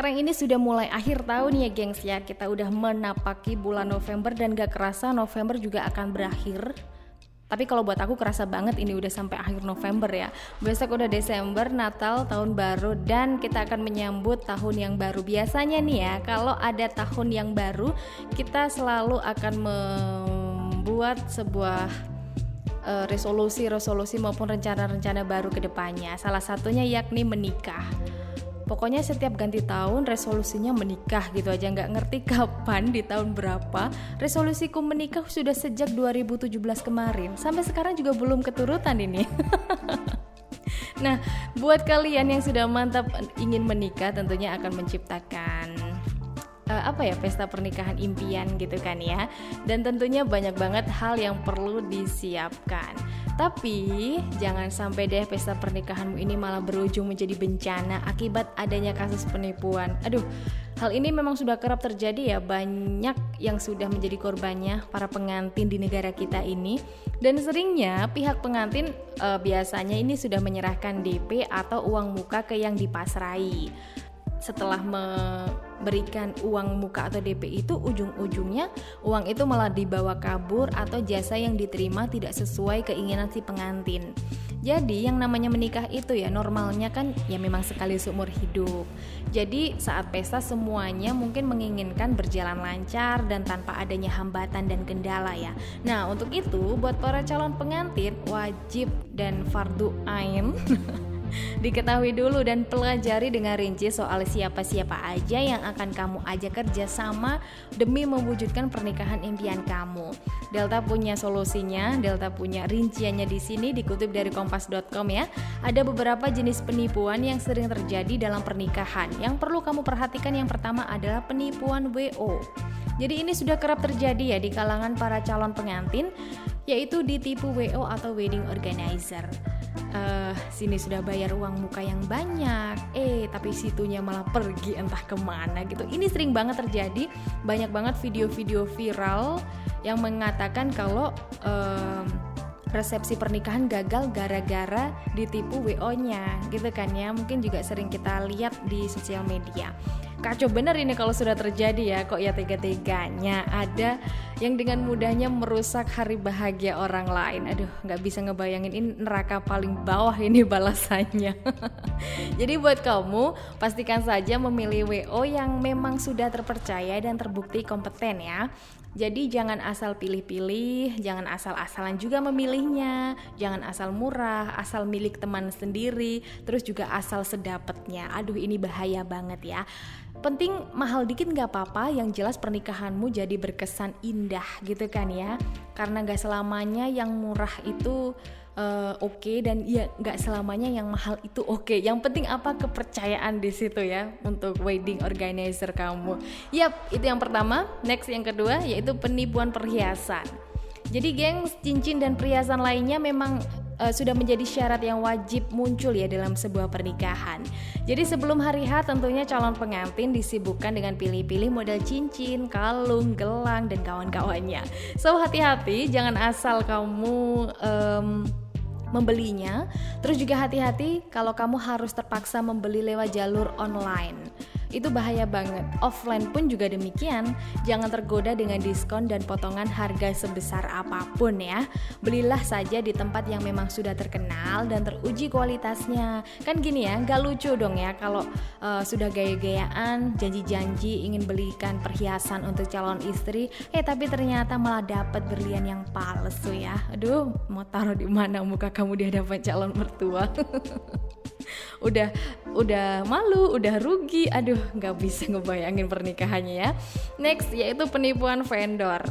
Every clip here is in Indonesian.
sekarang ini sudah mulai akhir tahun ya gengs ya Kita udah menapaki bulan November dan gak kerasa November juga akan berakhir tapi kalau buat aku kerasa banget ini udah sampai akhir November ya. Besok udah Desember, Natal, tahun baru dan kita akan menyambut tahun yang baru. Biasanya nih ya, kalau ada tahun yang baru, kita selalu akan membuat sebuah eh, resolusi-resolusi maupun rencana-rencana baru ke depannya. Salah satunya yakni menikah pokoknya setiap ganti tahun resolusinya menikah gitu aja nggak ngerti kapan di tahun berapa resolusiku menikah sudah sejak 2017 kemarin sampai sekarang juga belum keturutan ini Nah, buat kalian yang sudah mantap ingin menikah tentunya akan menciptakan uh, apa ya pesta pernikahan impian gitu kan ya. Dan tentunya banyak banget hal yang perlu disiapkan. Tapi jangan sampai deh pesta pernikahanmu ini malah berujung menjadi bencana akibat adanya kasus penipuan. Aduh, hal ini memang sudah kerap terjadi ya, banyak yang sudah menjadi korbannya para pengantin di negara kita ini. Dan seringnya pihak pengantin e, biasanya ini sudah menyerahkan DP atau uang muka ke yang dipasrai setelah memberikan uang muka atau DP itu ujung-ujungnya uang itu malah dibawa kabur atau jasa yang diterima tidak sesuai keinginan si pengantin. Jadi yang namanya menikah itu ya normalnya kan ya memang sekali seumur hidup. Jadi saat pesta semuanya mungkin menginginkan berjalan lancar dan tanpa adanya hambatan dan kendala ya. Nah untuk itu buat para calon pengantin wajib dan fardu ain Diketahui dulu dan pelajari dengan rinci soal siapa-siapa aja yang akan kamu ajak kerja sama demi mewujudkan pernikahan impian kamu. Delta punya solusinya, Delta punya rinciannya di sini dikutip dari kompas.com ya. Ada beberapa jenis penipuan yang sering terjadi dalam pernikahan. Yang perlu kamu perhatikan yang pertama adalah penipuan WO. Jadi ini sudah kerap terjadi ya di kalangan para calon pengantin yaitu ditipu WO atau wedding organizer uh, sini sudah bayar uang muka yang banyak. Eh tapi situnya malah pergi entah ke mana gitu. Ini sering banget terjadi. Banyak banget video-video viral yang mengatakan kalau um, resepsi pernikahan gagal gara-gara ditipu WO-nya gitu kan ya. Mungkin juga sering kita lihat di sosial media kacau bener ini kalau sudah terjadi ya kok ya tega-teganya. Ada yang dengan mudahnya merusak hari bahagia orang lain. Aduh nggak bisa ngebayangin ini neraka paling bawah ini balasannya. Jadi buat kamu pastikan saja memilih WO yang memang sudah terpercaya dan terbukti kompeten ya jadi jangan asal pilih-pilih, jangan asal-asalan juga memilihnya, jangan asal murah, asal milik teman sendiri, terus juga asal sedapatnya. Aduh ini bahaya banget ya. Penting mahal dikit nggak apa-apa, yang jelas pernikahanmu jadi berkesan indah gitu kan ya. Karena nggak selamanya yang murah itu uh, oke okay, dan ya nggak selamanya yang mahal itu oke. Okay. Yang penting apa kepercayaan di situ ya untuk wedding organizer kamu. Yap, itu yang pertama. Next yang kedua yaitu penipuan perhiasan. Jadi gengs, cincin dan perhiasan lainnya memang uh, sudah menjadi syarat yang wajib muncul ya dalam sebuah pernikahan. Jadi sebelum hari H tentunya calon pengantin disibukkan dengan pilih-pilih model cincin, kalung, gelang dan kawan-kawannya. So hati-hati, jangan asal kamu um, membelinya. Terus juga hati-hati kalau kamu harus terpaksa membeli lewat jalur online itu bahaya banget. Offline pun juga demikian. Jangan tergoda dengan diskon dan potongan harga sebesar apa pun ya. Belilah saja di tempat yang memang sudah terkenal dan teruji kualitasnya. Kan gini ya, gak lucu dong ya kalau uh, sudah gaya-gayaan, janji-janji ingin belikan perhiasan untuk calon istri, eh tapi ternyata malah dapat berlian yang palsu ya. Aduh, mau taruh di mana muka kamu di hadapan calon mertua? udah udah malu, udah rugi. Aduh, nggak bisa ngebayangin pernikahannya ya. Next yaitu penipuan vendor.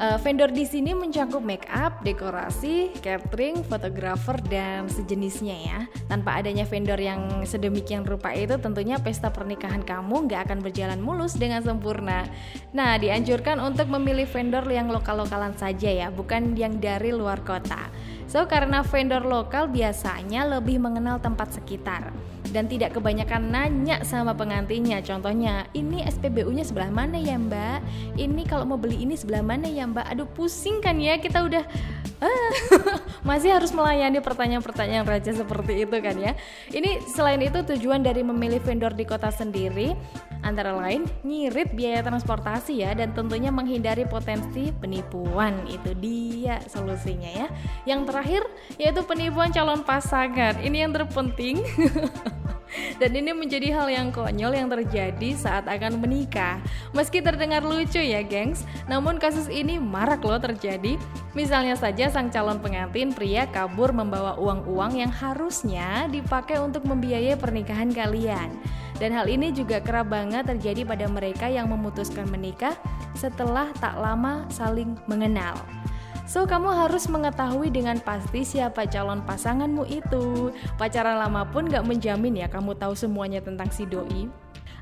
Uh, vendor di sini mencakup make up, dekorasi, catering, fotografer dan sejenisnya ya. Tanpa adanya vendor yang sedemikian rupa itu tentunya pesta pernikahan kamu nggak akan berjalan mulus dengan sempurna. Nah, dianjurkan untuk memilih vendor yang lokal-lokalan saja ya, bukan yang dari luar kota. So, karena vendor lokal biasanya lebih mengenal tempat sekitar dan tidak kebanyakan nanya sama pengantinnya. Contohnya, ini SPBU-nya sebelah mana ya, Mbak? Ini kalau mau beli ini sebelah mana ya, Mbak? Aduh, pusing kan ya kita udah masih harus melayani pertanyaan-pertanyaan raja seperti itu kan ya. Ini selain itu tujuan dari memilih vendor di kota sendiri antara lain ngirit biaya transportasi ya dan tentunya menghindari potensi penipuan. Itu dia solusinya ya. Yang terakhir yaitu penipuan calon pasangan. Ini yang terpenting. Dan ini menjadi hal yang konyol yang terjadi saat akan menikah. Meski terdengar lucu ya, gengs, namun kasus ini marak loh terjadi. Misalnya saja sang calon pengantin pria kabur membawa uang-uang yang harusnya dipakai untuk membiayai pernikahan kalian. Dan hal ini juga kerap banget terjadi pada mereka yang memutuskan menikah setelah tak lama saling mengenal. So, kamu harus mengetahui dengan pasti siapa calon pasanganmu itu. Pacaran lama pun gak menjamin ya kamu tahu semuanya tentang si doi.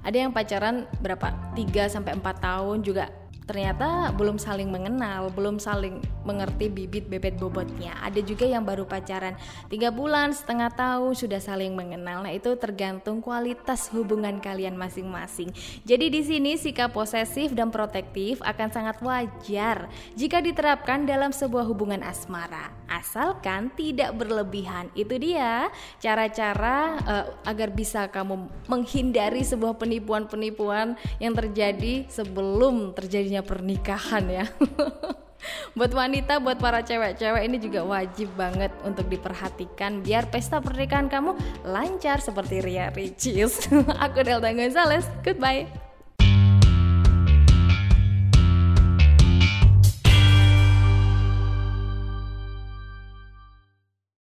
Ada yang pacaran berapa? 3 sampai 4 tahun juga ternyata belum saling mengenal, belum saling mengerti bibit bebet bobotnya. Ada juga yang baru pacaran tiga bulan, setengah tahun sudah saling mengenal. Nah itu tergantung kualitas hubungan kalian masing-masing. Jadi di sini sikap posesif dan protektif akan sangat wajar jika diterapkan dalam sebuah hubungan asmara, asalkan tidak berlebihan. Itu dia cara-cara uh, agar bisa kamu menghindari sebuah penipuan-penipuan yang terjadi sebelum terjadinya namanya pernikahan ya buat wanita, buat para cewek-cewek ini juga wajib banget untuk diperhatikan biar pesta pernikahan kamu lancar seperti Ria Ricis. Aku Delta Gonzales, goodbye.